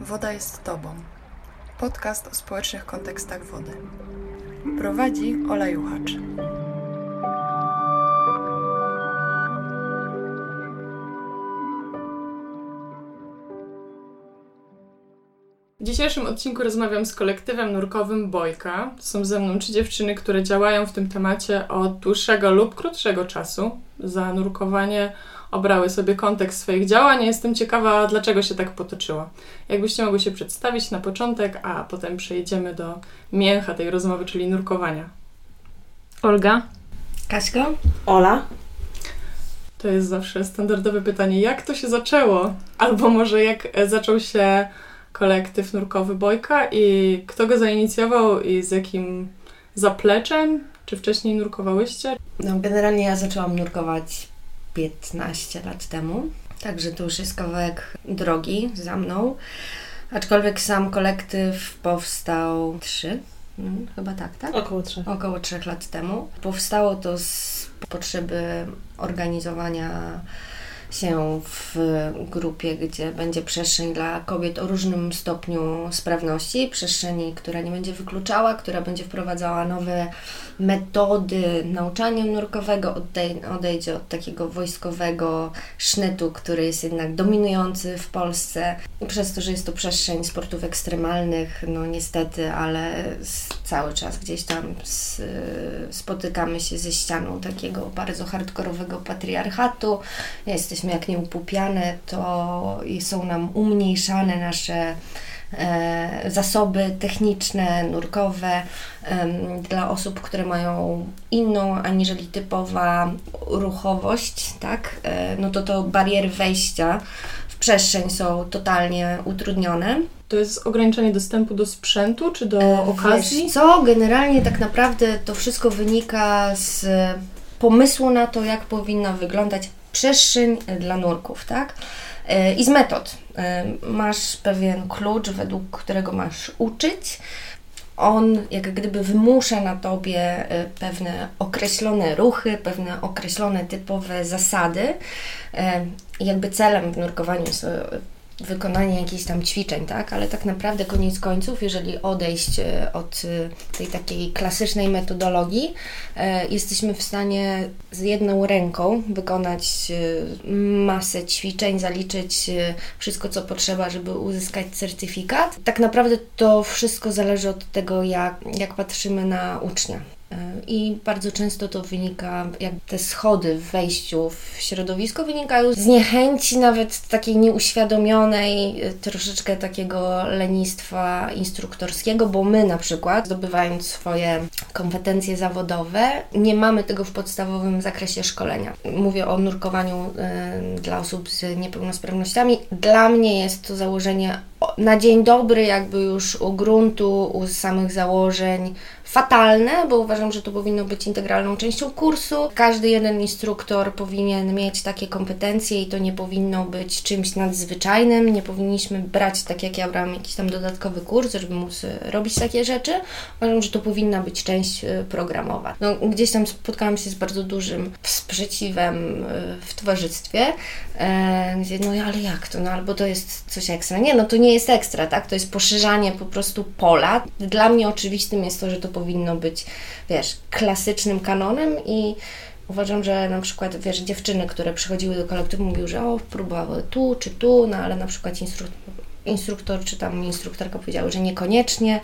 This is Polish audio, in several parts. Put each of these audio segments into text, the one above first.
Woda jest Tobą. Podcast o społecznych kontekstach wody. Prowadzi Ola Juchacz. W dzisiejszym odcinku rozmawiam z kolektywem nurkowym Bojka. Są ze mną trzy dziewczyny, które działają w tym temacie od dłuższego lub krótszego czasu. Za nurkowanie obrały sobie kontekst swoich działań. Jestem ciekawa, dlaczego się tak potoczyło. Jakbyście mogły się przedstawić na początek, a potem przejdziemy do mięcha tej rozmowy, czyli nurkowania. Olga. Kaśka? Ola. To jest zawsze standardowe pytanie, jak to się zaczęło? Albo może jak e, zaczął się kolektyw nurkowy Bojka i kto go zainicjował i z jakim zapleczem? Czy wcześniej nurkowałyście? No, generalnie ja zaczęłam nurkować 15 lat temu, także to już jest kawałek drogi za mną. Aczkolwiek sam kolektyw powstał 3, hmm, chyba tak, tak? Około trzech. Około 3 lat temu. Powstało to z potrzeby organizowania się w grupie, gdzie będzie przestrzeń dla kobiet o różnym stopniu sprawności, przestrzeni, która nie będzie wykluczała, która będzie wprowadzała nowe metody nauczania nurkowego, odej- odejdzie od takiego wojskowego sznytu, który jest jednak dominujący w Polsce. Przez to, że jest to przestrzeń sportów ekstremalnych, no niestety, ale cały czas gdzieś tam spotykamy się ze ścianą takiego bardzo hardkorowego patriarchatu. Jesteśmy jak nieupupiane, to są nam umniejszane nasze e, zasoby techniczne, nurkowe dla osób, które mają inną aniżeli typowa ruchowość, tak? E, no to to bariery wejścia w przestrzeń są totalnie utrudnione. To jest ograniczenie dostępu do sprzętu czy do E, okazji? Wiesz co, generalnie tak naprawdę to wszystko wynika z pomysłu na to, jak powinna wyglądać przestrzeń dla nurków, tak? E, I z metod. E, Masz pewien klucz, według którego masz uczyć. On jak gdyby wymusza na tobie e, pewne określone ruchy, pewne określone typowe zasady. E, jakby celem w nurkowaniu jest e, wykonanie jakichś tam ćwiczeń, tak? Ale tak naprawdę koniec końców, jeżeli odejść e, od e, tej takiej klasycznej metodologii, e, jesteśmy w stanie z jedną ręką wykonać masę ćwiczeń, zaliczyć wszystko, co potrzeba, żeby uzyskać certyfikat. Tak naprawdę to wszystko zależy od tego, jak, jak patrzymy na ucznia. I bardzo często to wynika, jak te schody w wejściu w środowisko wynikają z niechęci, nawet takiej nieuświadomionej, e, troszeczkę takiego lenistwa instruktorskiego, bo my na przykład, zdobywając swoje kompetencje zawodowe, nie mamy tego w podstawowym zakresie szkolenia. Mówię o nurkowaniu e, dla osób z niepełnosprawnościami. Dla mnie jest to założenie na dzień dobry, jakby już u gruntu, u samych założeń fatalne, bo uważam, że to powinno być integralną częścią kursu. Każdy jeden instruktor powinien mieć takie kompetencje i to nie powinno być czymś nadzwyczajnym. Nie powinniśmy brać, tak jak ja brałam, jakiś tam dodatkowy kurs, żeby móc e, robić takie rzeczy. Uważam, że to powinna być część e, programowa. No, gdzieś tam spotkałam się z bardzo dużym sprzeciwem e, w towarzystwie, gdzie no ale jak to, no albo to jest coś ekstra. Nie, no to nie jest ekstra, tak? To jest poszerzanie po prostu pola. Dla mnie oczywistym jest to, że to powinno być, wiesz, klasycznym kanonem i uważam, że na przykład, wiesz, dziewczyny, które przychodziły do kolektywu, mówiły, że o, próbowały tu czy tu, no ale na przykład instru- instruktor czy tam instruktorka powiedziały, że niekoniecznie,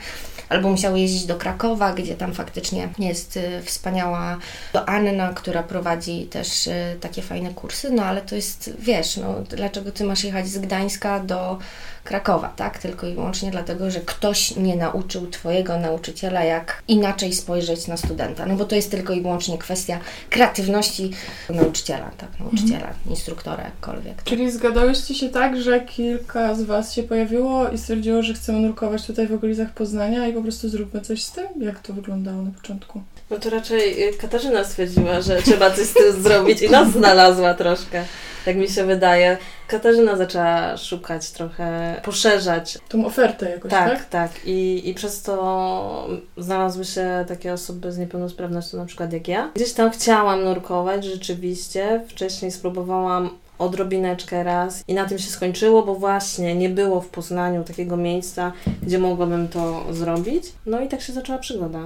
albo musiały jeździć do Krakowa, gdzie tam faktycznie jest y, wspaniała Anna, która prowadzi też y, takie fajne kursy, no ale to jest, wiesz, no dlaczego ty masz jechać z Gdańska do Krakowa, tak? Tylko i wyłącznie dlatego, że ktoś nie nauczył Twojego nauczyciela, jak inaczej spojrzeć na studenta. No bo to jest tylko i wyłącznie kwestia kreatywności nauczyciela, tak? Nauczyciela, instruktora, jakkolwiek. Czyli zgadałyście się tak, że kilka z Was się pojawiło i stwierdziło, że chcemy nurkować tutaj w okolicach Poznania i po prostu zróbmy coś z tym? Jak to wyglądało na początku? No to raczej y, Katarzyna stwierdziła, że trzeba coś z tym zrobić i nas znalazła troszkę, tak mi się wydaje. Katarzyna zaczęła szukać trochę, poszerzać. Tą ofertę jakoś, Tak, tak? tak. I, I przez to znalazły się takie osoby z niepełnosprawnością, na przykład jak ja. Gdzieś tam chciałam nurkować rzeczywiście. Wcześniej spróbowałam odrobineczkę raz i na tym się skończyło, bo właśnie nie było w Poznaniu takiego miejsca, gdzie mogłabym to zrobić. No i tak się zaczęła przygoda.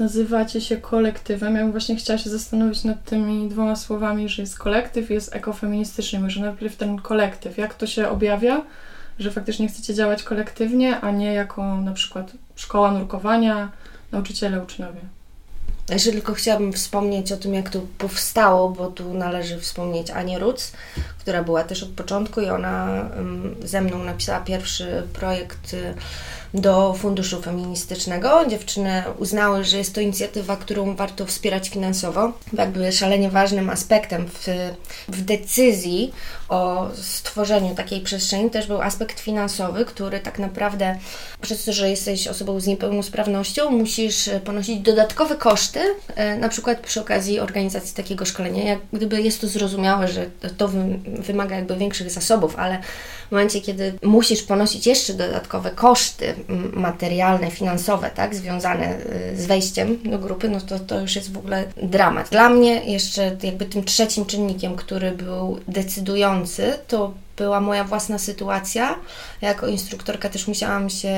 Nazywacie się kolektywem. Ja bym właśnie chciała się zastanowić nad tymi dwoma słowami, że jest kolektyw i jest ekofeministyczny. Może najpierw ten kolektyw. Jak to się objawia, że faktycznie chcecie działać kolektywnie, a nie jako na przykład szkoła nurkowania, nauczyciele, uczniowie? Jeszcze tylko chciałabym wspomnieć o tym, jak to powstało, bo tu należy wspomnieć Anię Ruc, która była też od początku i ona ze mną napisała pierwszy projekt y, do funduszu feministycznego. Dziewczyny uznały, że jest to inicjatywa, którą warto wspierać finansowo. Jakby szalenie ważnym aspektem w, w decyzji o stworzeniu takiej przestrzeni też był aspekt finansowy, który tak naprawdę przez to, że jesteś osobą z niepełnosprawnością, musisz ponosić dodatkowe koszty, e, na przykład przy okazji organizacji takiego szkolenia. Jak gdyby jest to zrozumiałe, że to wymaga jakby większych zasobów, ale w momencie, kiedy musisz ponosić jeszcze dodatkowe koszty materialne, finansowe, tak, związane y, z wejściem do grupy, no to to już jest w ogóle dramat. Dla mnie jeszcze jakby tym trzecim czynnikiem, który był decydujący, to była moja własna sytuacja. Jako instruktorka też musiałam się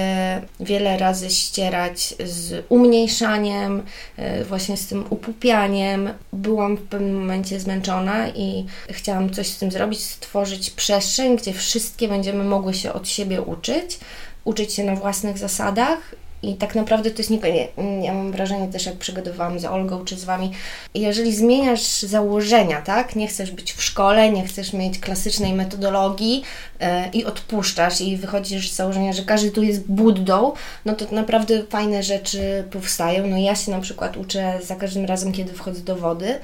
wiele razy ścierać z umniejszaniem, e, właśnie z tym upupianiem. Byłam w pewnym momencie zmęczona i chciałam coś z tym zrobić, stworzyć przestrzeń, gdzie wszystkie będziemy mogły się od siebie uczyć uczyć się na własnych zasadach i tak naprawdę to jest nie, nie, ja mam wrażenie też, jak przygodowałam z Olgą czy z Wami, jeżeli zmieniasz założenia, tak, nie chcesz być w szkole, nie chcesz mieć klasycznej metodologii yy, i odpuszczasz i wychodzisz z założenia, że każdy tu jest buddą, no to naprawdę fajne rzeczy powstają. No ja się na przykład uczę za każdym razem, kiedy wchodzę do wody,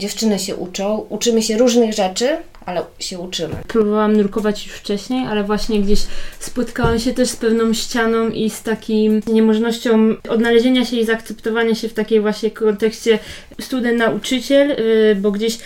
dziewczyny się uczą, uczymy się różnych rzeczy, ale się uczymy. Próbowałam nurkować już wcześniej, ale właśnie gdzieś spotkałam się też z pewną ścianą i z takim niemożnością odnalezienia się i zaakceptowania się w takiej właśnie kontekście student-nauczyciel, y, bo gdzieś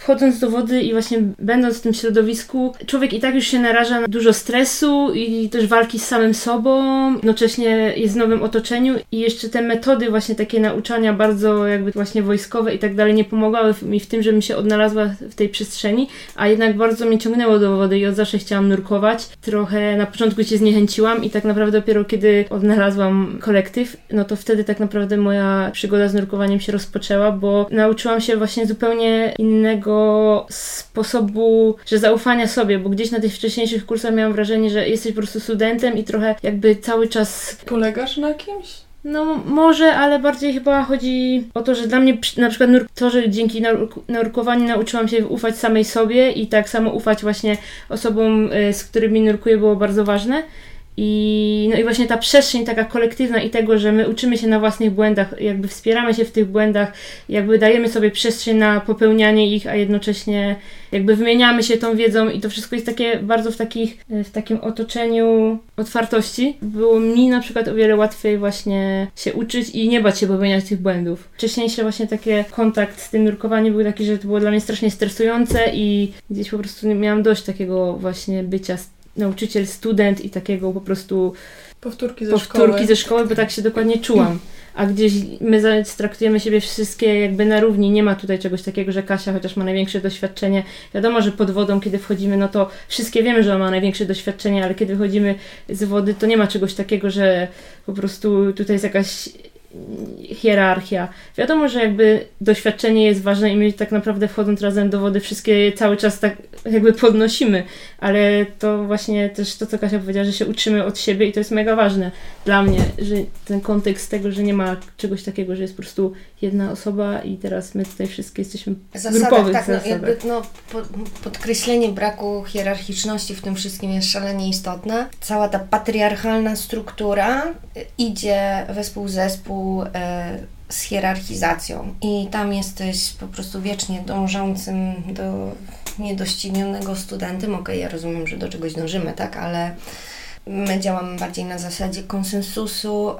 wchodząc do wody i właśnie będąc w tym środowisku, człowiek i tak już się naraża na dużo stresu i też walki z samym sobą, jednocześnie jest w nowym otoczeniu i jeszcze te metody właśnie takie nauczania bardzo jakby właśnie wojskowe i tak dalej nie pomagały mi w tym, żebym się odnalazła w tej przestrzeni, a jednak bardzo mnie ciągnęło do wody i od zawsze chciałam nurkować. Trochę na początku się zniechęciłam i tak naprawdę dopiero kiedy odnalazłam kolektyw, no to wtedy tak naprawdę moja przygoda z nurkowaniem się rozpoczęła, bo nauczyłam się właśnie zupełnie innego takiego sposobu, że zaufania sobie, bo gdzieś na tych wcześniejszych kursach miałam wrażenie, że jesteś po prostu studentem i trochę jakby cały czas... Polegasz na kimś? No może, ale bardziej chyba chodzi o to, że dla mnie na przykład to, że dzięki nurkowaniu nauczyłam się ufać samej sobie i tak samo ufać właśnie osobom, y, z którymi nurkuję było bardzo ważne. I, no i właśnie ta przestrzeń taka kolektywna i tego, że my uczymy się na własnych błędach, jakby wspieramy się w tych błędach, jakby dajemy sobie przestrzeń na popełnianie ich, a jednocześnie jakby wymieniamy się tą wiedzą i to wszystko jest takie bardzo w, takich, w takim otoczeniu otwartości. Było mi na przykład o wiele łatwiej właśnie się uczyć i nie bać się popełniać tych błędów. Wcześniejsze właśnie takie kontakt z tym nurkowaniem był taki, że to było dla mnie strasznie stresujące i gdzieś po prostu miałam dość takiego właśnie bycia nauczyciel, student i takiego po prostu powtórki ze powtórki szkoły. ze szkoły, bo tak się dokładnie czułam. A gdzieś my traktujemy siebie wszystkie jakby na równi. Nie ma tutaj czegoś takiego, że Kasia chociaż ma największe doświadczenie. Wiadomo, że pod wodą, kiedy wchodzimy, no to wszystkie wiemy, że ona ma największe doświadczenie, ale kiedy wychodzimy z wody, to nie ma czegoś takiego, że po prostu tutaj jest jakaś hierarchia. Wiadomo, że jakby doświadczenie jest ważne i my tak naprawdę wchodząc razem do wody wszystkie cały czas tak jakby podnosimy, ale to właśnie też to, co Kasia powiedziała, że się uczymy od siebie i to jest mega ważne dla mnie, że ten kontekst tego, że nie ma czegoś takiego, że jest po prostu jedna osoba i teraz my tutaj wszystkie jesteśmy zasadach, grupowych tak, zasadach. No, jakby, no, podkreślenie braku hierarchiczności w tym wszystkim jest szalenie istotne. Cała ta patriarchalna struktura idzie wespół zespół e, z hierarchizacją i tam jesteś po prostu wiecznie dążącym do niedoścignionego studentem. Okej, okay, ja rozumiem, że do czegoś dążymy, tak, ale My działamy bardziej na zasadzie konsensusu,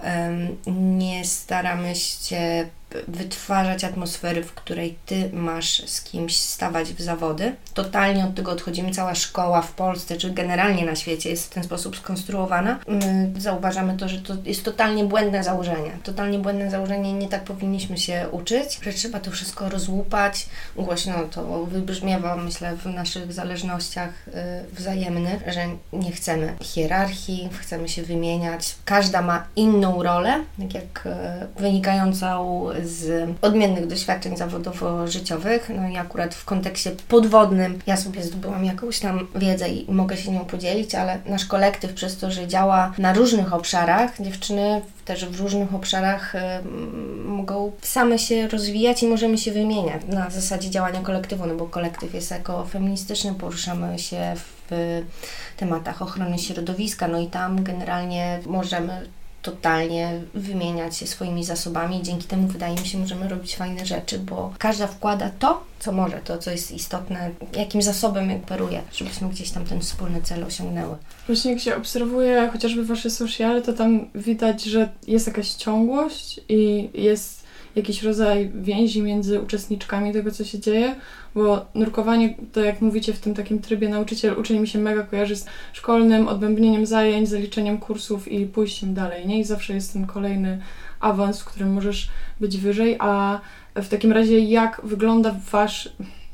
nie staramy się wytwarzać atmosfery, w której ty masz z kimś stawać w zawody. Totalnie od tego odchodzimy. Cała szkoła w Polsce, czy generalnie na świecie jest w ten sposób skonstruowana. My zauważamy to, że to jest totalnie błędne założenie. Totalnie błędne założenie, nie tak powinniśmy się uczyć, że trzeba to wszystko rozłupać. Głośno to wybrzmiewa, myślę, w naszych zależnościach y, wzajemnych, że nie chcemy hierarchii, chcemy się wymieniać. Każda ma inną rolę, tak jak y, wynikającą z odmiennych doświadczeń zawodowo-życiowych. No i akurat w kontekście podwodnym ja sobie zdobyłam jakąś tam wiedzę i mogę się nią podzielić, ale nasz kolektyw przez to, że działa na różnych obszarach, dziewczyny też w różnych obszarach y, mogą same się rozwijać i możemy się wymieniać na zasadzie działania kolektywu, no bo kolektyw jest ekofeministyczny, poruszamy się w tematach ochrony środowiska, no i tam generalnie możemy totalnie wymieniać się swoimi zasobami dzięki temu wydaje mi się, możemy robić fajne rzeczy, bo każda wkłada to, co może, to, co jest istotne, jakim zasobem operuje, żebyśmy gdzieś tam ten wspólny cel osiągnęły. Właśnie jak się obserwuje chociażby Wasze sociale, to tam widać, że jest jakaś ciągłość i jest jakiś rodzaj więzi między uczestniczkami tego, co się dzieje, bo nurkowanie, to jak mówicie w tym takim trybie nauczyciel, uczeń mi się mega kojarzy z szkolnym odbębnieniem zajęć, zaliczeniem kursów i pójściem dalej, nie? I zawsze jest ten kolejny awans, w którym możesz być wyżej, a w takim razie jak wygląda wasz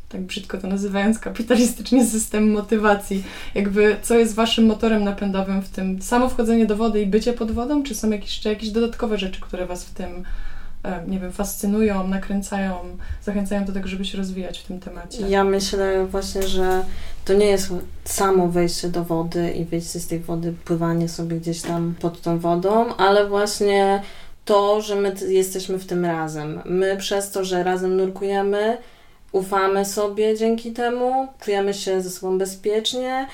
tak brzydko to nazywając, kapitalistycznie system motywacji. Jakby, co jest waszym motorem napędowym w tym? Samo wchodzenie do wody i bycie pod wodą, czy są jakieś, czy jakieś dodatkowe rzeczy, które was w tym nie wiem, fascynują, nakręcają, zachęcają do tego, żeby się rozwijać w tym temacie. Ja myślę właśnie, że to nie jest samo wejście do wody i wyjście z tej wody, pływanie sobie gdzieś tam pod tą wodą, ale właśnie to, że my jesteśmy w tym razem. My przez to, że razem nurkujemy, ufamy sobie dzięki temu, czujemy się ze sobą bezpiecznie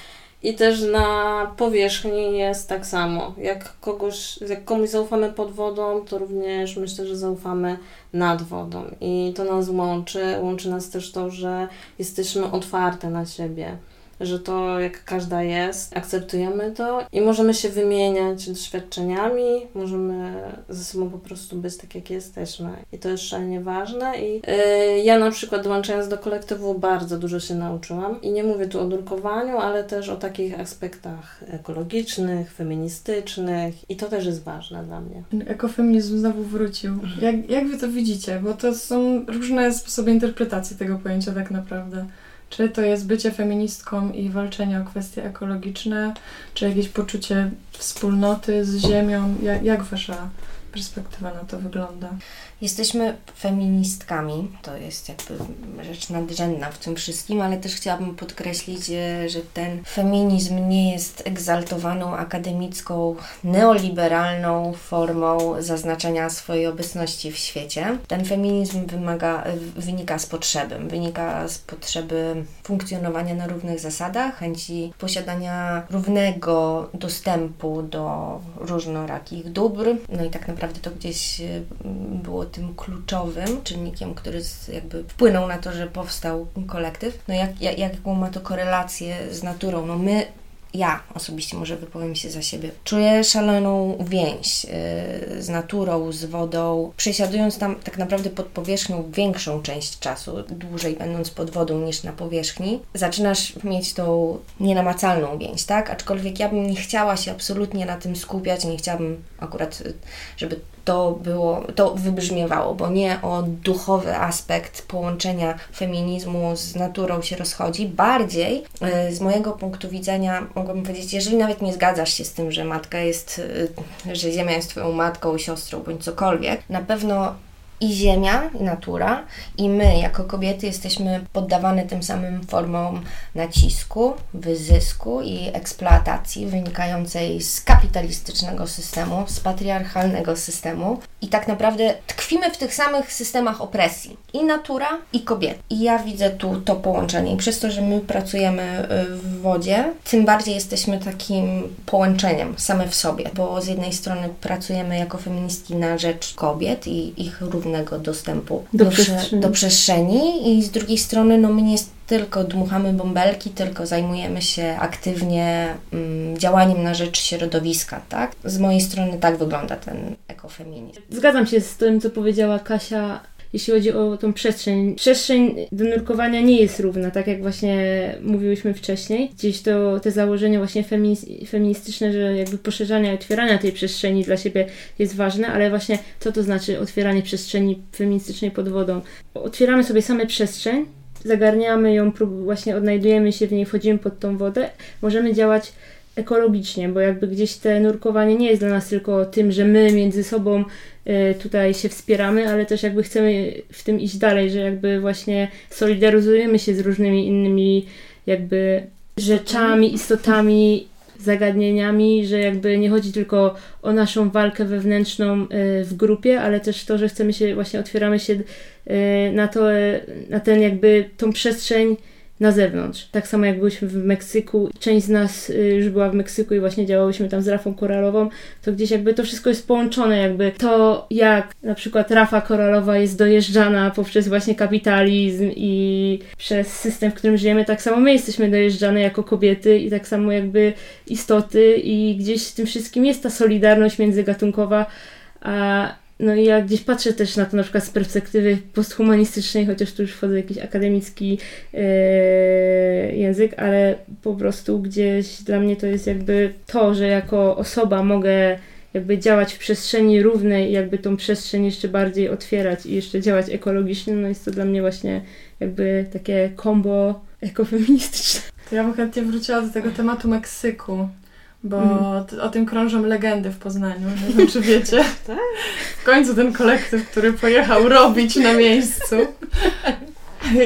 i też na powierzchni jest tak samo. Jak, kogoś, jak komuś zaufamy pod wodą, to również myślę, że zaufamy nad wodą. I to nas łączy. Łączy nas też to, że jesteśmy otwarte na siebie że to jak każda jest, akceptujemy to i możemy się wymieniać doświadczeniami, możemy ze sobą po prostu być tak, jak jesteśmy. I to jest szalenie ważne. I yy, ja na przykład dołączając do kolektywu bardzo dużo się nauczyłam. I nie mówię tu o nurkowaniu, ale też o takich aspektach ekologicznych, feministycznych i to też jest ważne dla mnie. Ekofeminizm znowu wrócił. Jak, jak wy to widzicie? Bo to są różne sposoby interpretacji tego pojęcia tak naprawdę. Czy to jest bycie feministką i walczenie o kwestie ekologiczne, czy jakieś poczucie wspólnoty z ziemią? Jak, jak wasza perspektywa na to wygląda? Jesteśmy feministkami, to jest jakby rzecz nadrzędna w tym wszystkim, ale też chciałabym podkreślić, e, że ten feminizm nie jest egzaltowaną, akademicką, neoliberalną formą zaznaczenia swojej obecności w świecie. Ten feminizm wymaga, wynika z potrzeby, wynika z potrzeby funkcjonowania na równych zasadach, chęci posiadania równego dostępu do różnorakich dóbr, no i tak naprawdę to gdzieś e, było tym kluczowym czynnikiem, który jakby wpłynął na to, że powstał kolektyw. No jak, jak, jaką ma to korelację z naturą? No my ja osobiście może wypowiem się za siebie, czuję szaloną więź yy, z naturą, z wodą. Przesiadując tam tak naprawdę pod powierzchnią większą część czasu, dłużej będąc pod wodą niż na powierzchni, zaczynasz mieć tą nienamacalną więź, tak? Aczkolwiek ja bym nie chciała się absolutnie na tym skupiać, nie chciałabym akurat, żeby to było, to wybrzmiewało, bo nie o duchowy aspekt połączenia feminizmu z naturą się rozchodzi, bardziej e, z mojego punktu widzenia mogłabym powiedzieć, jeżeli nawet nie zgadzasz się z tym, że matka jest, e, że Ziemia jest Twoją matką, siostrą bądź cokolwiek, na pewno i ziemia, i natura, i my jako kobiety jesteśmy poddawane tym samym formom nacisku, wyzysku i eksploatacji wynikającej z kapitalistycznego systemu, z patriarchalnego systemu. I tak naprawdę tkwimy w tych samych systemach opresji i natura, i kobiety. I ja widzę tu to połączenie. I przez to, że my pracujemy y, w wodzie, tym bardziej jesteśmy takim połączeniem same w sobie, bo z jednej strony pracujemy jako feministki na rzecz kobiet i ich dostępu do, do, przestrzeni. do przestrzeni i z drugiej strony no my nie tylko dmuchamy bąbelki, tylko zajmujemy się aktywnie mm, działaniem na rzecz środowiska, tak? Z mojej strony tak wygląda ten ekofeminizm. Zgadzam się z tym, co powiedziała Kasia jeśli chodzi o tą przestrzeń. Przestrzeń do nurkowania nie jest równa, tak jak właśnie mówiłyśmy wcześniej. Gdzieś to te założenia właśnie feministyczne, że jakby poszerzania i otwierania tej przestrzeni dla siebie jest ważne, ale właśnie co to znaczy otwieranie przestrzeni feministycznej pod wodą? Otwieramy sobie same przestrzeń, zagarniamy ją, właśnie odnajdujemy się w niej, wchodzimy pod tą wodę, możemy działać ekologicznie, bo jakby gdzieś te nurkowanie nie jest dla nas tylko tym, że my między sobą y, tutaj się wspieramy, ale też jakby chcemy w tym iść dalej, że jakby właśnie solidaryzujemy się z różnymi innymi jakby rzeczami, istotami, zagadnieniami, że jakby nie chodzi tylko o naszą walkę wewnętrzną y, w grupie, ale też to, że chcemy się, właśnie otwieramy się y, na to, na ten jakby tą przestrzeń na zewnątrz. Tak samo jak byliśmy w Meksyku, część z nas y, już była w Meksyku i właśnie działałyśmy tam z rafą koralową, to gdzieś jakby to wszystko jest połączone, jakby to jak na przykład rafa koralowa jest dojeżdżana poprzez właśnie kapitalizm i przez system, w którym żyjemy, tak samo my jesteśmy dojeżdżane jako kobiety i tak samo jakby istoty i gdzieś w tym wszystkim jest ta solidarność międzygatunkowa, a no i ja gdzieś patrzę też na to na przykład z perspektywy posthumanistycznej, chociaż tu już wchodzę w jakiś akademicki e, język, ale po prostu gdzieś dla mnie to jest jakby to, że jako osoba mogę jakby działać w przestrzeni równej, jakby tą przestrzeń jeszcze bardziej otwierać i jeszcze działać ekologicznie, no jest to dla mnie właśnie jakby takie kombo ekofeministyczne. Ja bym chętnie wróciła do tego tematu Meksyku, bo mm. o tym krążą legendy w Poznaniu. Nie wiem, czy wiecie. tak? W końcu ten kolektyw, który pojechał robić na miejscu.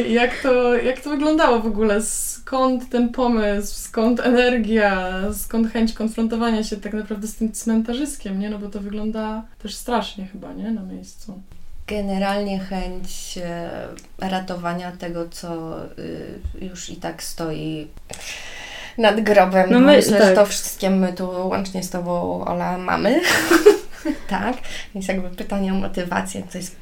jak, to, jak to wyglądało w ogóle? Skąd ten pomysł? Skąd energia? Skąd chęć konfrontowania się tak naprawdę z tym cmentarzyskiem, nie? No bo to wygląda też strasznie chyba, nie? Na miejscu. Generalnie chęć e, ratowania tego, co y, już i tak stoi nad grobem. No my, Myślę, tak. że to wszystkie my tu łącznie z Tobą, Ola, mamy. tak, więc jakby pytanie o motywację, to jest...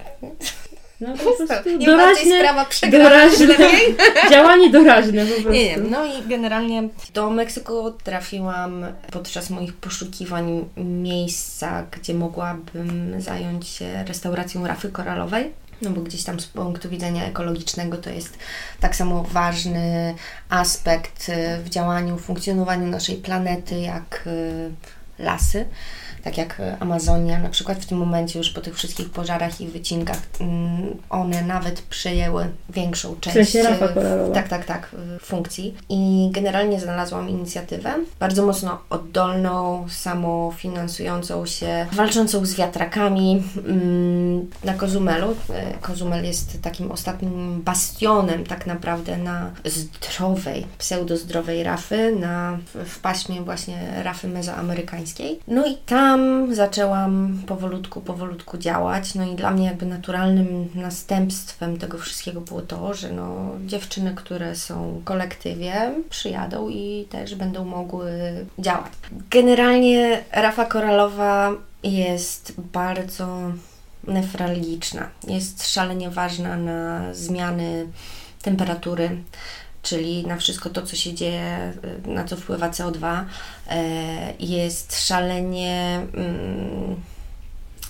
No po prostu doraźne, sprawa doraźne, działanie doraźne po prostu. Nie wiem, no i generalnie do Meksyku trafiłam podczas moich poszukiwań miejsca, gdzie mogłabym zająć się restauracją rafy koralowej no bo gdzieś tam z punktu widzenia ekologicznego to jest tak samo ważny aspekt y, w działaniu, funkcjonowaniu naszej planety jak y, lasy tak jak Amazonia, na przykład w tym momencie już po tych wszystkich pożarach i wycinkach, mm, one nawet przejęły większą część w tak, tak, tak, funkcji. I generalnie znalazłam inicjatywę bardzo mocno oddolną, samofinansującą się, walczącą z wiatrakami mm, na Kozumelu. E, Kozumel jest takim ostatnim bastionem tak naprawdę na zdrowej, pseudozdrowej rafy, na, w paśmie właśnie rafy mezoamerykańskiej. No i tam tam zaczęłam powolutku, powolutku działać. No i dla mnie jakby naturalnym następstwem tego wszystkiego było to, że no, dziewczyny, które są w kolektywie, przyjadą i też będą mogły działać. Generalnie rafa koralowa jest bardzo nefralgiczna. Jest szalenie ważna na zmiany temperatury czyli na wszystko to, co się dzieje, y, na co wpływa CO2, e, jest szalenie mm,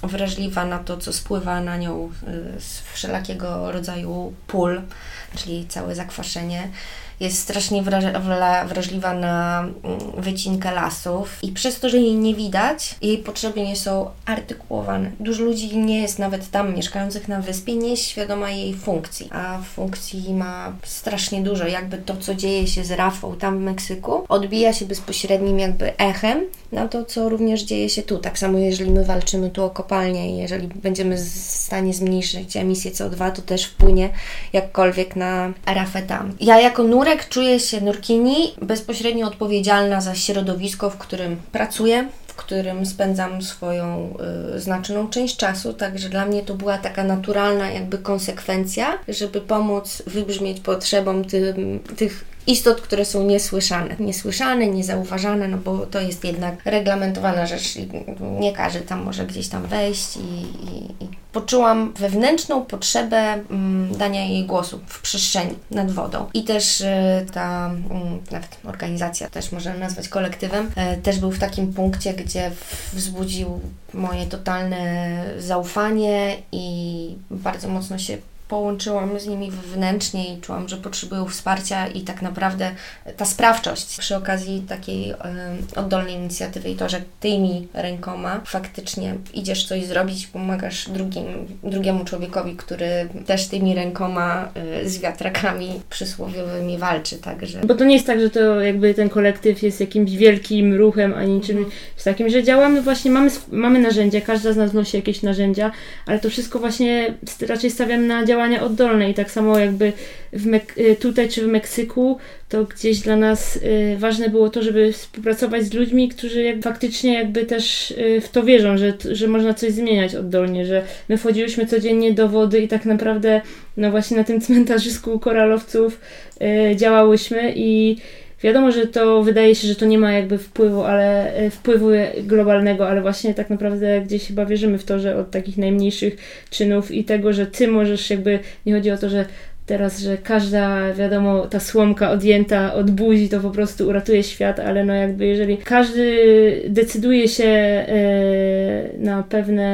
wrażliwa na to, co spływa na nią y, z wszelakiego rodzaju pól, czyli całe zakwaszenie jest strasznie wrażliwa na mm, wycinkę lasów i przez to, że jej nie widać, jej potrzeby nie są artykułowane. Dużo ludzi nie jest nawet tam mieszkających na wyspie, nie jest świadoma jej funkcji, a funkcji ma strasznie dużo. Jakby to, co dzieje się z rafą tam w Meksyku, odbija się bezpośrednim jakby echem na to, co również dzieje się tu. Tak samo jeżeli my walczymy tu o kopalnię i jeżeli będziemy w stanie zmniejszyć emisję CO2, to też wpłynie jakkolwiek na rafę tam. Ja jako nurek czuję się nurkini bezpośrednio odpowiedzialna za środowisko, w którym pracuję, w którym spędzam swoją y, znaczną część czasu, także dla mnie to była taka naturalna jakby konsekwencja, żeby pomóc wybrzmieć potrzebom ty, tych istot, które są niesłyszane. Niesłyszane, niezauważane, no bo to jest jednak reglamentowana rzecz nie każdy tam może gdzieś tam wejść i, i, i poczułam wewnętrzną potrzebę mm, dania jej głosu w przestrzeni nad wodą. I też y, ta mm, nawet organizacja, też możemy nazwać kolektywem, y, też był w takim punkcie, gdzie wzbudził moje totalne zaufanie i bardzo mocno się połączyłam z nimi wewnętrznie i czułam, że potrzebują wsparcia i tak naprawdę ta sprawczość przy okazji takiej y, oddolnej inicjatywy i to, że tymi rękoma faktycznie idziesz coś zrobić, pomagasz drugim, drugiemu człowiekowi, który też tymi rękoma y, z wiatrakami przysłowiowymi walczy, także... Bo to nie jest tak, że to jakby ten kolektyw jest jakimś wielkim ruchem, ani czymś mhm. takim, że działamy właśnie, mamy, mamy narzędzia, każda z nas nosi jakieś narzędzia, ale to wszystko właśnie raczej stawiam na działanie działania oddolne i tak samo jakby y, tutaj czy w Meksyku, to gdzieś dla nas y, ważne było to, żeby współpracować z ludźmi, którzy jak, faktycznie jakby też y, w to wierzą, że, że można coś zmieniać oddolnie, że my wchodziłyśmy codziennie do wody i tak naprawdę no właśnie na tym cmentarzysku koralowców działałyśmy i Wiadomo, że to wydaje się, że to nie ma jakby wpływu, ale e, wpływu globalnego, ale właśnie tak naprawdę gdzieś chyba wierzymy w to, że od takich najmniejszych czynów i tego, że ty możesz jakby, nie chodzi o to, że teraz, że każda, wiadomo, ta słomka odjęta od buzi to po prostu uratuje świat, ale no jakby jeżeli każdy decyduje się e, na pewne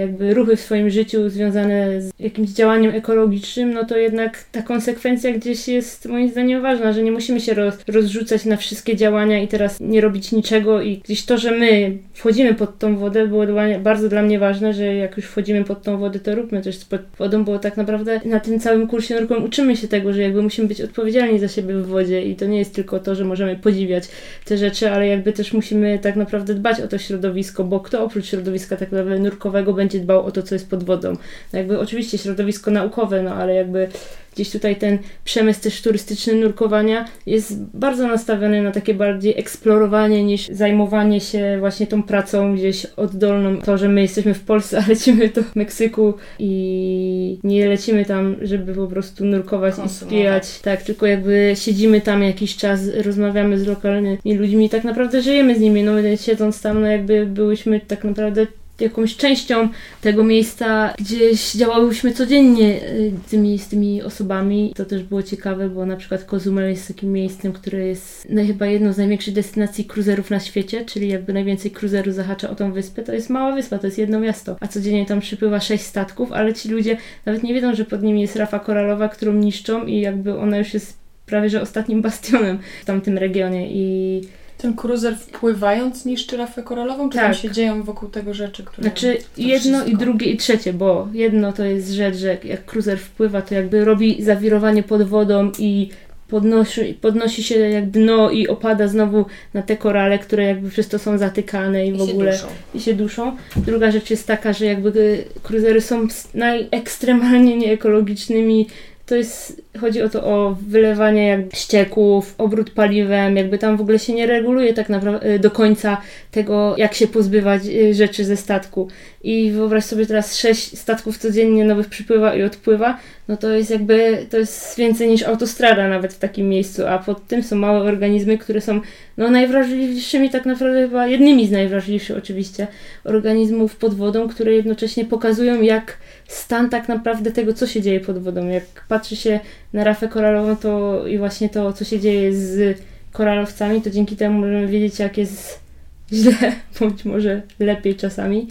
jakby ruchy w swoim życiu związane z jakimś działaniem ekologicznym, no to jednak ta konsekwencja gdzieś jest moim zdaniem ważna, że nie musimy się roz, rozrzucać na wszystkie działania i teraz nie robić niczego i gdzieś to, że my wchodzimy pod tą wodę było bardzo dla mnie ważne, że jak już wchodzimy pod tą wodę, to róbmy coś pod wodą, bo tak naprawdę na tym całym kursie snorką uczymy się tego, że jakby musimy być odpowiedzialni za siebie w wodzie i to nie jest tylko to, że możemy podziwiać te rzeczy, ale jakby też musimy tak naprawdę dbać o to środowisko, bo kto oprócz środowiska tak naprawdę nurkowego będzie dbał o to, co jest pod wodą. No jakby oczywiście środowisko naukowe, no ale jakby gdzieś tutaj ten przemysł też turystyczny nurkowania jest bardzo nastawiony na takie bardziej eksplorowanie niż zajmowanie się właśnie tą pracą gdzieś oddolną. To, że my jesteśmy w Polsce, a lecimy do Meksyku i nie lecimy tam, żeby po prostu nurkować i spijać. Tak, tylko jakby siedzimy tam jakiś czas, rozmawiamy z lokalnymi ludźmi, tak naprawdę żyjemy z nimi. No siedząc tam, no jakby byłyśmy tak naprawdę jakąś częścią tego miejsca, gdzieś działałyśmy codziennie y, tymi, z tymi osobami. To też było ciekawe, bo na przykład Kozumel jest takim miejscem, które jest no, chyba jedną z największych destynacji kruzerów na świecie, czyli jakby najwięcej kruzerów zahacza o tą wyspę. To jest mała wyspa, to jest jedno miasto, a codziennie tam przypływa sześć statków, ale ci ludzie nawet nie wiedzą, że pod nimi jest rafa koralowa, którą niszczą i jakby ona już jest prawie że ostatnim bastionem w tamtym regionie i ten kruzer wpływając niszczy rafę koralową, czy tak. tam się dzieją wokół tego rzeczy, które... Znaczy jedno wszystko? i drugie i trzecie, bo jedno to jest rzecz, że jak kruzer wpływa, to jakby robi zawirowanie pod wodą i podnosi, podnosi się jak dno i opada znowu na te korale, które jakby przez to są zatykane i, I w ogóle się i się duszą. Druga rzecz jest taka, że jakby kruzery są najekstremalnie nieekologicznymi to jest, chodzi o to o wylewanie jak ścieków, obrót paliwem, jakby tam w ogóle się nie reguluje tak naprawdę do końca tego, jak się pozbywać y, rzeczy ze statku. I wyobraź sobie teraz sześć statków codziennie nowych przypływa i odpływa, no to jest jakby, to jest więcej niż autostrada nawet w takim miejscu, a pod tym są małe organizmy, które są no najwrażliwszymi tak naprawdę chyba, jednymi z najwrażliwszych oczywiście organizmów pod wodą, które jednocześnie pokazują jak stan tak naprawdę tego, co się dzieje pod wodą. Jak patrzy się na rafę koralową to i właśnie to, co się dzieje z koralowcami, to dzięki temu możemy wiedzieć, jak jest źle, bądź może lepiej czasami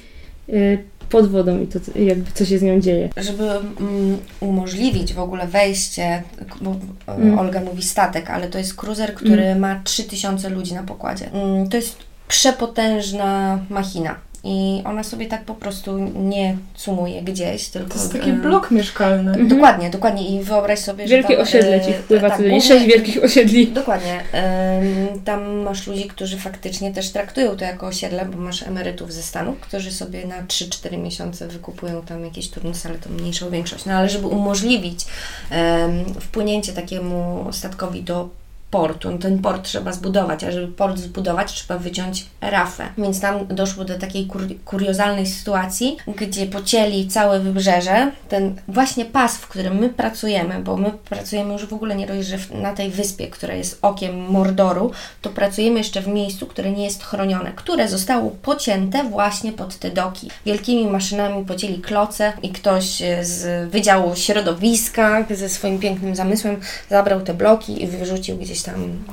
y, pod wodą i to jakby co się z nią dzieje. Żeby um, umożliwić w ogóle wejście, bo mm. Olga mówi statek, ale to jest cruiser, który mm. ma 3000 ludzi na pokładzie. Um, to jest przepotężna machina. I ona sobie tak po prostu nie sumuje gdzieś, tylko... To jest taki blok mieszkalny. Mhm. Dokładnie, dokładnie. I wyobraź sobie, że Wielkie tam, osiedle ci wpływa tak, codziennie, sześć wielkich osiedli. Dokładnie. Tam masz ludzi, którzy faktycznie też traktują to jako osiedle, bo masz emerytów ze Stanów, którzy sobie na 3-4 miesiące wykupują tam jakieś turnusy, ale to mniejszą większość. No ale żeby umożliwić wpłynięcie takiemu statkowi do portu. No ten port trzeba zbudować, a żeby port zbudować, trzeba wyciąć rafę. Więc tam doszło do takiej kur kuriozalnej sytuacji, gdzie pocięli całe wybrzeże, ten właśnie pas, w którym my pracujemy, bo my pracujemy już w ogóle nie dość, że na tej wyspie, która jest okiem Mordoru, to pracujemy jeszcze w miejscu, które nie jest chronione, które zostało pocięte właśnie pod te doki. Wielkimi maszynami pocięli kloce i ktoś e, z Wydziału Środowiska ze swoim pięknym zamysłem zabrał te bloki i wyrzucił gdzieś tam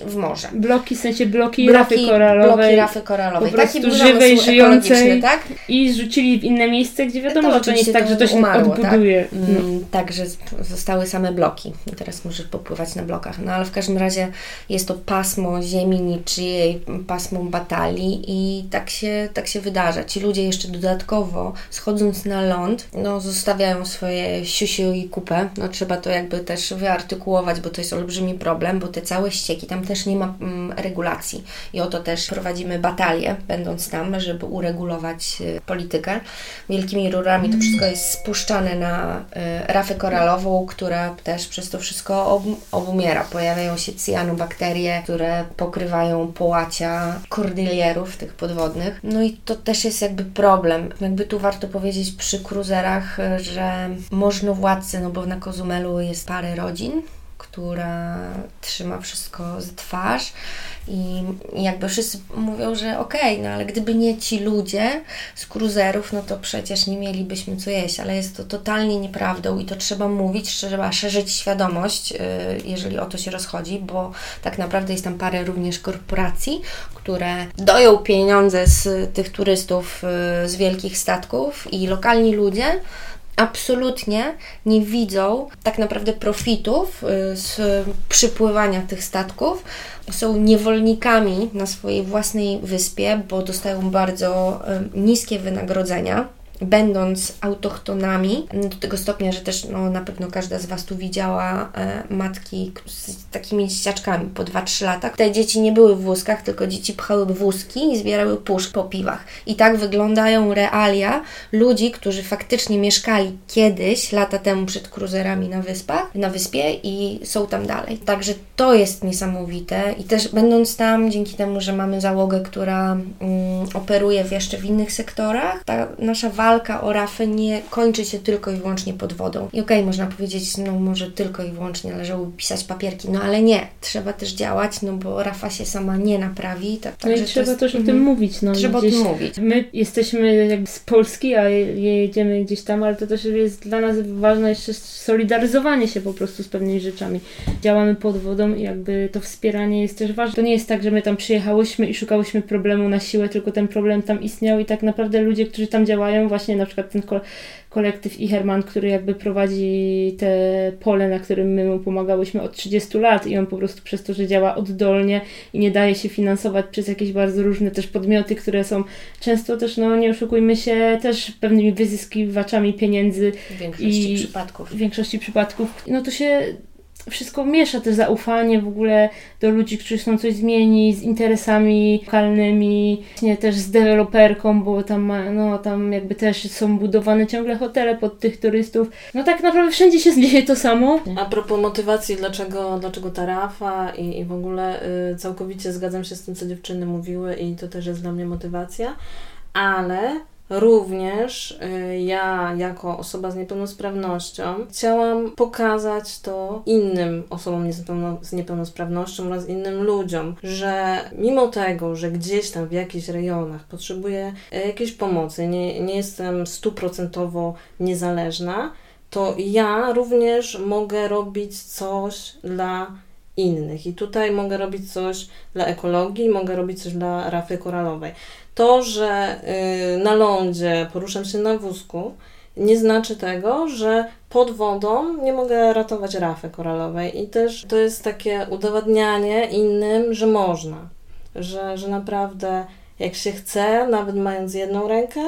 w morze. Bloki, w sensie bloki, bloki rafy koralowej. Bloki rafy koralowej. Po prostu Taki żywej, żyjącej. Tak? I rzucili w inne miejsce, gdzie wiadomo, to że to nie jest tak, że to się umarło, odbuduje. Tak? No. Mm, tak, że zostały same bloki. I teraz możesz popływać na blokach. No ale w każdym razie jest to pasmo ziemi niczyjej, pasmo batalii i tak się, tak się wydarza. Ci ludzie jeszcze dodatkowo, schodząc na ląd, no zostawiają swoje siusiu i kupę. No trzeba to jakby też wyartykułować, bo to jest olbrzymi problem, bo te całe ścieki tam też nie ma mm, regulacji. I oto też prowadzimy batalię, będąc tam, żeby uregulować y, politykę. Wielkimi rurami to wszystko jest spuszczane na y, rafę koralową, która też przez to wszystko ob obumiera. Pojawiają się cyanobakterie, które pokrywają połacia kordylierów tych podwodnych. No i to też jest jakby problem. Jakby tu warto powiedzieć przy kruzerach, że możnowładcy, no bo na Kozumelu jest parę rodzin, która trzyma wszystko z twarz i jakby wszyscy mówią, że okej, okay, no ale gdyby nie ci ludzie z kruzerów, no to przecież nie mielibyśmy co jeść, ale jest to totalnie nieprawdą i to trzeba mówić, trzeba szerzyć świadomość, y, jeżeli o to się rozchodzi, bo tak naprawdę jest tam parę również korporacji, które doją pieniądze z tych turystów y, z wielkich statków i lokalni ludzie absolutnie nie widzą tak naprawdę profitów y, z przypływania tych statków. Są niewolnikami na swojej własnej wyspie, bo dostają bardzo y, niskie wynagrodzenia będąc autochtonami, do tego stopnia, że też no, na pewno każda z Was tu widziała e, matki z takimi dzieciaczkami po 2-3 lata. Te dzieci nie były w wózkach, tylko dzieci pchały wózki i zbierały puszk po piwach. I tak wyglądają realia ludzi, którzy faktycznie mieszkali kiedyś, lata temu przed kruzerami na wyspach, na wyspie i są tam dalej. Także to jest niesamowite i też będąc tam, dzięki temu, że mamy załogę, która mm, operuje w jeszcze w innych sektorach, ta nasza walka walka o rafę nie kończy się tylko i wyłącznie pod wodą. I okej, okay, można powiedzieć, no może tylko i wyłącznie należałoby pisać papierki, no ale nie, trzeba też działać, no bo rafa się sama nie naprawi. Tak, no i trzeba jest, też o tym mm, mówić. No, trzeba o tym mówić. My jesteśmy jakby z Polski, a jedziemy gdzieś tam, ale to też jest dla nas ważne jeszcze solidaryzowanie się po prostu z pewnymi rzeczami. Działamy pod wodą i jakby to wspieranie jest też ważne. To nie jest tak, że my tam przyjechałyśmy i szukałyśmy problemu na siłę, tylko ten problem tam istniał i tak naprawdę ludzie, którzy tam działają, właśnie na przykład ten kolektyw Iherman, który jakby prowadzi te pole, na którym my mu pomagałyśmy od 30 lat i on po prostu przez to, że działa oddolnie i nie daje się finansować przez jakieś bardzo różne też podmioty, które są często też, no nie oszukujmy się, też pewnymi wyzyskiwaczami pieniędzy. W większości i przypadków. W większości przypadków. No to się wszystko miesza też zaufanie w ogóle do ludzi, którzy chcą coś zmienić, z interesami lokalnymi, nie też z deweloperką, bo tam, no, tam jakby też są budowane ciągle hotele pod tych turystów. No tak naprawdę wszędzie się dzieje to samo. A propos motywacji, dlaczego, dlaczego ta Rafa i, i w ogóle y, całkowicie zgadzam się z tym, co dziewczyny mówiły i to też jest dla mnie motywacja, ale Również y, ja, jako osoba z niepełnosprawnością, chciałam pokazać to innym osobom z niepełnosprawnością oraz innym ludziom, że mimo tego, że gdzieś tam w jakichś rejonach potrzebuję y, jakiejś pomocy, nie, nie jestem stuprocentowo niezależna, to ja również mogę robić coś dla innych. I tutaj mogę robić coś dla ekologii, mogę robić coś dla rafy koralowej. To, że y, na lądzie poruszam się na wózku, nie znaczy tego, że pod wodą nie mogę ratować rafy koralowej. I też to jest takie udowadnianie innym, że można. Że, że naprawdę jak się chce, nawet mając jedną rękę,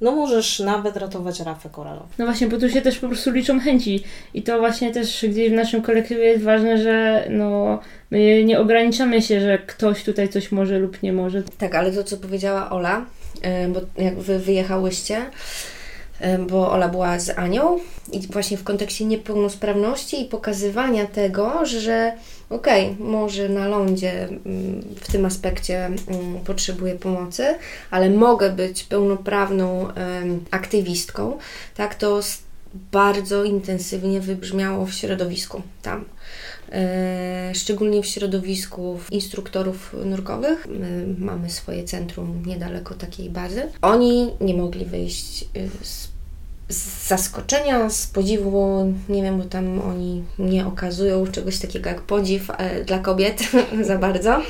no możesz nawet ratować rafę koralową. No właśnie, bo tu się też po prostu liczą chęci i to właśnie też gdzieś w naszym kolektywie jest ważne, że no my nie ograniczamy się, że ktoś tutaj coś może lub nie może. Tak, ale to co powiedziała Ola, bo jak wy wyjechałyście, e, bo Ola była z Anią i właśnie w kontekście niepełnosprawności i pokazywania tego, że okej, okay, może na lądzie mm, w tym aspekcie mm, potrzebuję pomocy, ale mogę być pełnoprawną aktywistką, tak, to bardzo intensywnie wybrzmiało w środowisku tam. E, szczególnie w środowisku instruktorów nurkowych. My mamy swoje centrum niedaleko takiej bazy. Oni nie mogli wyjść y, z z zaskoczenia, z podziwu, nie wiem, bo tam oni nie okazują czegoś takiego jak podziw e, dla kobiet za bardzo,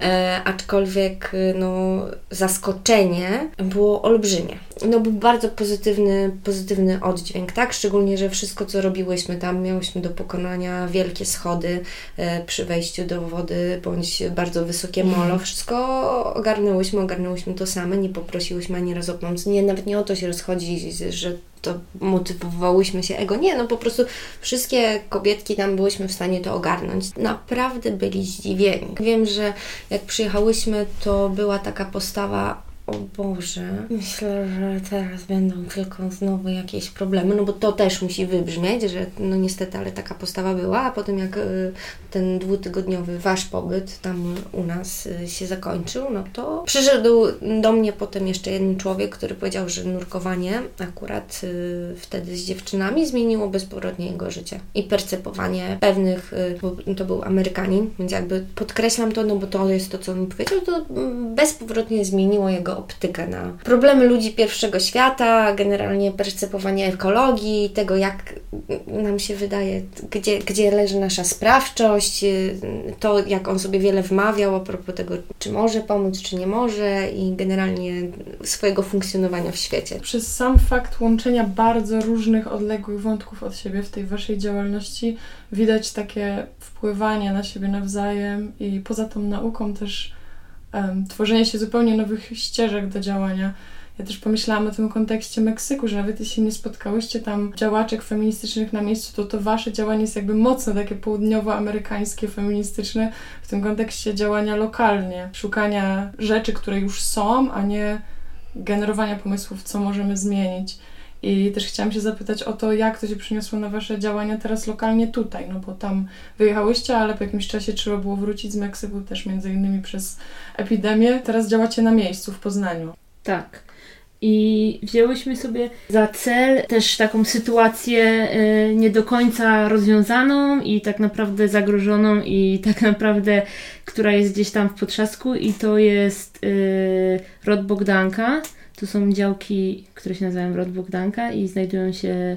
e, aczkolwiek no, zaskoczenie było olbrzymie. No był bardzo pozytywny, pozytywny oddźwięk, tak? Szczególnie, że wszystko, co robiłyśmy tam, miałyśmy do pokonania wielkie schody e, przy wejściu do wody, bądź bardzo wysokie molo. Mhm. Wszystko ogarnęłyśmy, ogarnęłyśmy to same, nie poprosiłyśmy ani razu o pomoc. Nie, nawet nie o to się rozchodzi, że to motywowałyśmy się ego. Nie, no po prostu wszystkie kobietki tam byłyśmy w stanie to ogarnąć. Naprawdę byli zdziwieni. Wiem, że jak przyjechałyśmy, to była taka postawa o Boże, myślę, że teraz będą tylko znowu jakieś problemy, no bo to też musi wybrzmieć, że no niestety, ale taka postawa była, a potem jak y, ten dwutygodniowy wasz pobyt tam u nas y, się zakończył, no to przyszedł do mnie potem jeszcze jeden człowiek, który powiedział, że nurkowanie akurat y, wtedy z dziewczynami zmieniło bezpowrotnie jego życie i percepowanie pewnych, bo to był Amerykanin, więc jakby podkreślam to, no bo to jest to, co on mi powiedział, to mm, bezpowrotnie zmieniło jego optykę na problemy ludzi pierwszego świata, generalnie percepowanie ekologii, tego jak nam się wydaje, gdzie, gdzie leży nasza sprawczość, to jak on sobie wiele wmawiał a propos tego, czy może pomóc, czy nie może i generalnie swojego funkcjonowania w świecie. Przez sam fakt łączenia bardzo różnych, odległych wątków od siebie w tej Waszej działalności widać takie wpływanie na siebie nawzajem i poza tą nauką też um, tworzenie się zupełnie nowych ścieżek do działania. Ja też pomyślałam o tym kontekście Meksyku, że nawet jeśli nie spotkałyście tam działaczek feministycznych na miejscu, to to wasze działanie jest jakby mocno takie południowoamerykańskie, feministyczne w tym kontekście działania lokalnie, szukania rzeczy, które już są, a nie generowania pomysłów, co możemy zmienić. I też chciałam się zapytać o to, jak to się przyniosło na Wasze działania teraz lokalnie tutaj, no bo tam wyjechałyście, ale po jakimś czasie trzeba było wrócić z Meksyku też między innymi przez epidemię. Teraz działacie na miejscu w Poznaniu. Tak. I wzięłyśmy sobie za cel też taką sytuację y, nie do końca rozwiązaną i tak naprawdę zagrożoną i tak naprawdę, która jest gdzieś tam w potrzasku i to jest y, Rod Bogdanka to są działki, które się nazywają Rod Bogdanka i znajdują się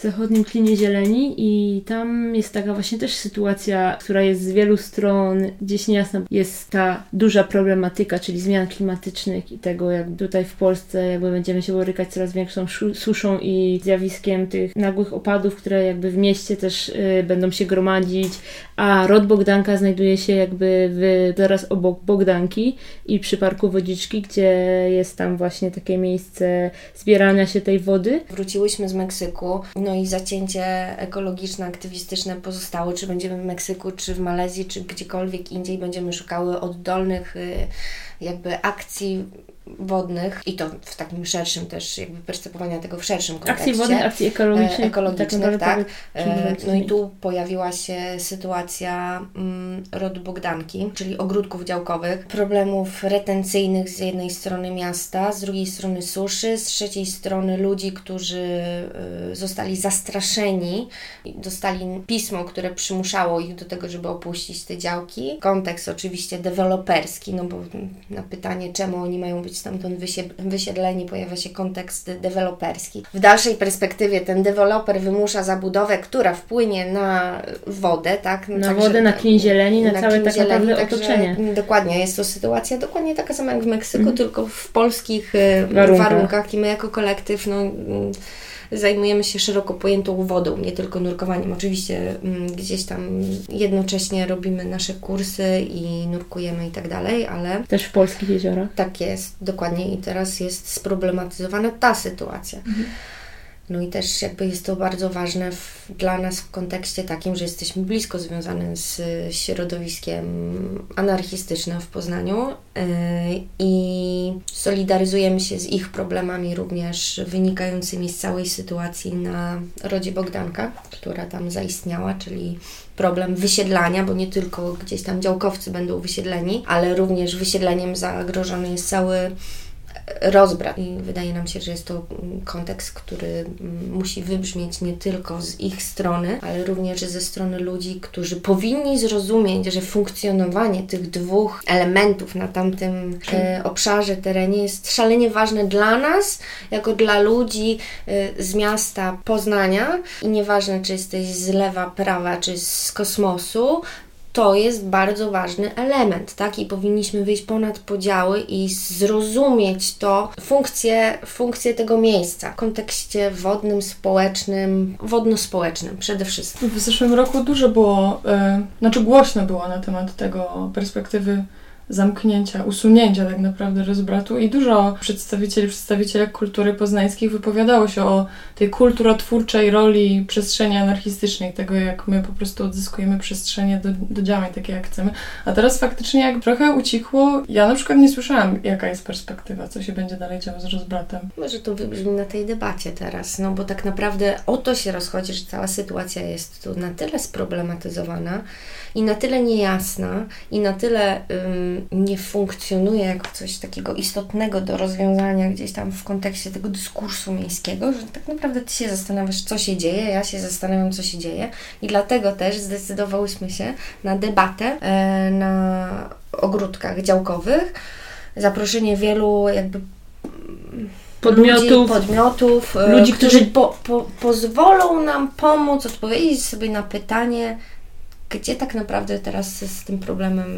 w zachodnim klinie zieleni i tam jest taka właśnie też sytuacja, która jest z wielu stron gdzieś niejasna. Jest ta duża problematyka, czyli zmian klimatycznych i tego, jak tutaj w Polsce jakby będziemy się borykać coraz większą suszą i zjawiskiem tych nagłych opadów, które jakby w mieście też y, będą się gromadzić, a Rod Bogdanka znajduje się jakby w, zaraz obok Bogdanki i przy Parku Wodziczki, gdzie jest tam właśnie takie miejsce zbierania się tej wody. Wróciłyśmy z Meksyku, no i zacięcie ekologiczne, aktywistyczne pozostało, czy będziemy w Meksyku, czy w Malezji, czy gdziekolwiek indziej będziemy szukały oddolnych y, jakby akcji wodnych i to w takim szerszym też jakby percepowania tego w szerszym kontekście. Akcji wodnych, akcji ekologicznych. ekologicznych tak, tak. E, no i tu pojawiła się sytuacja mm, rodu Bogdanki, czyli ogródków działkowych, problemów retencyjnych z jednej strony miasta, z drugiej strony suszy, z trzeciej strony ludzi, którzy y, zostali zastraszeni, dostali pismo, które przymuszało ich do tego, żeby opuścić te działki. Kontekst oczywiście deweloperski, no bo na pytanie, czemu oni mają być stamtąd wysiedleni, pojawia się kontekst deweloperski. W dalszej perspektywie ten deweloper wymusza zabudowę, która wpłynie na wodę, tak? No, na także, wodę, na klin zieleni, na, na całe tak naprawdę otoczenie. Dokładnie, jest to sytuacja dokładnie taka sama jak w Meksyku, mm. tylko w polskich y, warunkach. warunkach i my jako kolektyw, no zajmujemy się szeroko pojętą wodą, nie tylko nurkowaniem. Oczywiście mm, gdzieś tam jednocześnie robimy nasze kursy i nurkujemy i tak dalej, ale... Też w polskich jeziorach? Tak jest, dokładnie. I teraz jest sproblematyzowana ta sytuacja. Mhm. No i też jakby jest to bardzo ważne w, dla nas w kontekście takim, że jesteśmy blisko związane z środowiskiem anarchistycznym w Poznaniu yy, i solidaryzujemy się z ich problemami również wynikającymi z całej sytuacji na rodzie Bogdanka, która tam zaistniała, czyli problem wysiedlania, bo nie tylko gdzieś tam działkowcy będą wysiedleni, ale również wysiedleniem zagrożony jest cały rozbrat. I wydaje nam się, że jest to kontekst, który musi wybrzmieć nie tylko z ich strony, ale również ze strony ludzi, którzy powinni zrozumieć, że funkcjonowanie tych dwóch elementów na tamtym e, obszarze, terenie jest szalenie ważne dla nas, jako dla ludzi e, z miasta Poznania. I nieważne, czy jesteś z lewa, prawa, czy z kosmosu, to jest bardzo ważny element, tak? I powinniśmy wyjść ponad podziały i zrozumieć to, funkcję, funkcję tego miejsca w kontekście wodnym, społecznym, wodno-społecznym przede wszystkim. W zeszłym roku dużo było, yy, znaczy głośno było na temat tego perspektywy zamknięcia, usunięcia tak naprawdę rozbratu i dużo przedstawicieli, przedstawicielek kultury poznańskiej wypowiadało się o tej kulturotwórczej roli przestrzeni anarchistycznej, tego jak my po prostu odzyskujemy przestrzenie do, do działań takie jak chcemy. A teraz faktycznie jak trochę ucichło, ja na przykład nie słyszałam jaka jest perspektywa, co się będzie dalej działo z rozbratem. Może to wybrzmi na tej debacie teraz, no bo tak naprawdę o to się rozchodzi, że cała sytuacja jest tu na tyle sproblematyzowana i na tyle niejasna i na tyle nie funkcjonuje jako coś takiego istotnego do rozwiązania gdzieś tam w kontekście tego dyskursu miejskiego, że tak naprawdę ty się zastanawiasz, co się dzieje, ja się zastanawiam, co się dzieje. I dlatego też zdecydowałyśmy się na debatę e, na ogródkach działkowych, zaproszenie wielu jakby podmiotów, ludzi, podmiotów e, ludzi, którzy, którzy po, po, pozwolą nam pomóc odpowiedzieć sobie na pytanie, gdzie tak naprawdę teraz z tym problemem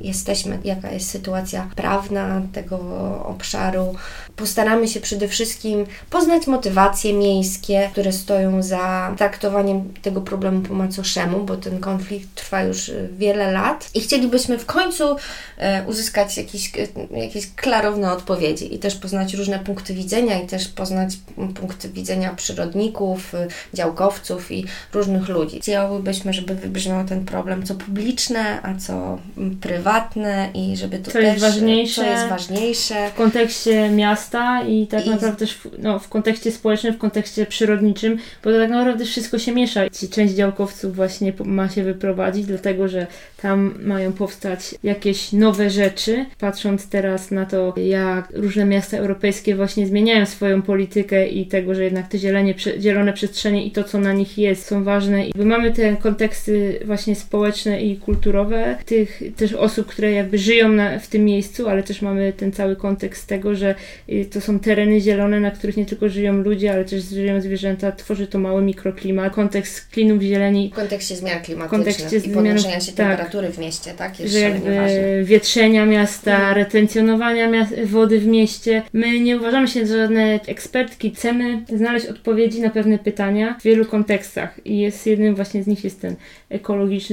jesteśmy, jaka jest sytuacja prawna tego obszaru. Postaramy się przede wszystkim poznać motywacje miejskie, które stoją za traktowaniem tego problemu po macoszemu, bo ten konflikt trwa już wiele lat i chcielibyśmy w końcu e, uzyskać jakieś, e, jakieś klarowne odpowiedzi i też poznać różne punkty widzenia i też poznać punkty widzenia przyrodników, działkowców i różnych ludzi. Chciałybyśmy, żeby wybrzmiało ten problem, co publiczne, a co prywatne i żeby to co też, jest ważniejsze, co jest ważniejsze. W kontekście miasta i tak I... naprawdę też w, no, w kontekście społecznym, w kontekście przyrodniczym, bo to tak naprawdę wszystko się miesza. Część działkowców właśnie ma się wyprowadzić, dlatego że tam mają powstać jakieś nowe rzeczy. Patrząc teraz na to, jak różne miasta europejskie właśnie zmieniają swoją politykę i tego, że jednak te zielenie, zielone przestrzenie i to, co na nich jest, są ważne. I mamy te konteksty właśnie społeczne i kulturowe tych też osób, które jakby żyją na, w tym miejscu, ale też mamy ten cały kontekst tego, że y, to są tereny zielone, na których nie tylko żyją ludzie, ale też żyją zwierzęta. Tworzy to mały mikroklimat. Kontekst klinów zieleni. W kontekście zmian klimatycznych kontekście i podnoszenia się tak, temperatury w mieście, tak? Jest że jakby ważne. wietrzenia miasta, mhm. retencjonowania wody w mieście. My nie uważamy się za żadne ekspertki. Chcemy znaleźć odpowiedzi na pewne pytania w wielu kontekstach i jest jednym właśnie z nich jest ten ekologiczny,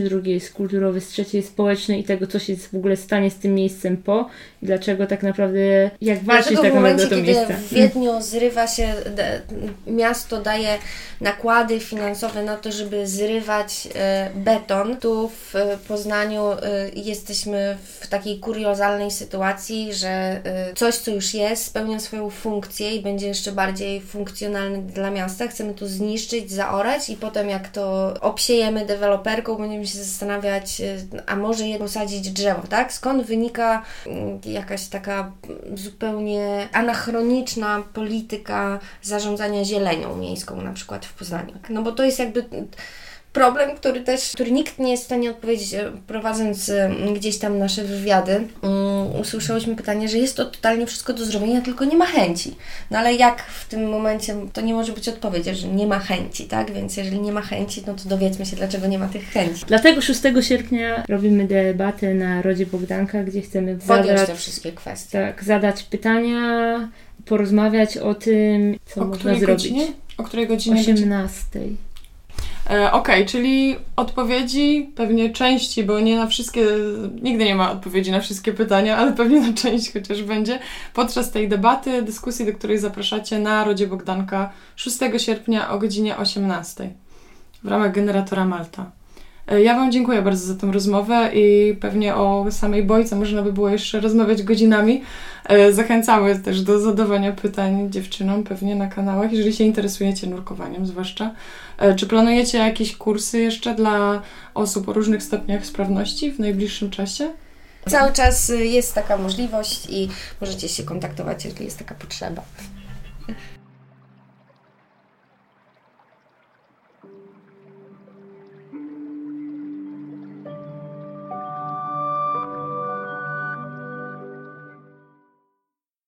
drugi jest kulturowy, z trzeciej jest społeczny i tego, co się w ogóle stanie z tym miejscem po i dlaczego tak naprawdę, jak walczyć tak naprawdę o to miejsce. w Wiedniu zrywa się, miasto daje nakłady finansowe na to, żeby zrywać e, beton. Tu w Poznaniu e, jesteśmy w takiej kuriozalnej sytuacji, że e, coś, co już jest, spełnia swoją funkcję i będzie jeszcze bardziej funkcjonalny dla miasta. Chcemy to zniszczyć, zaorać i potem jak to obsiejemy deweloperką, będziemy się zastanawiać, a może je posadzić drzewo, tak? Skąd wynika mm, jakaś taka zupełnie anachroniczna polityka zarządzania zielenią miejską na przykład w Poznaniu. No bo to jest jakby problem, który też, który nikt nie jest w stanie odpowiedzieć, e, prowadząc e, gdzieś tam nasze wywiady, um, usłyszałyśmy pytanie, że jest to totalnie wszystko do zrobienia, tylko nie ma chęci. No ale jak w tym momencie, to nie może być odpowiedź, że nie ma chęci, tak? Więc jeżeli nie ma chęci, no to dowiedzmy się, dlaczego nie ma tych chęci. Dlatego 6 sierpnia robimy debatę na Rodzie Bogdanka, gdzie chcemy Podjąć zadać, te wszystkie kwestie. Tak, zadać pytania, porozmawiać o tym, co o można zrobić. Godzinie? O której godzinie? 18. E, Okej, czyli odpowiedzi, pewnie części, bo nie na wszystkie, nigdy nie ma odpowiedzi na wszystkie pytania, ale pewnie na część chociaż będzie, podczas tej debaty, dyskusji, do której zapraszacie na Rodzie Bogdanka 6 sierpnia o godzinie 18 w ramach generatora Malta. E, Ja Wam dziękuję bardzo za tę rozmowę i pewnie o samej bojce można by było jeszcze rozmawiać godzinami. E, Zachęcamy też do zadawania pytań dziewczynom pewnie na kanałach, jeżeli się interesujecie nurkowaniem zwłaszcza. E, Czy planujecie jakieś kursy jeszcze dla osób o różnych stopniach sprawności w najbliższym czasie? Cały czas y, jest taka możliwość i możecie się kontaktować, jeżeli jest taka potrzeba.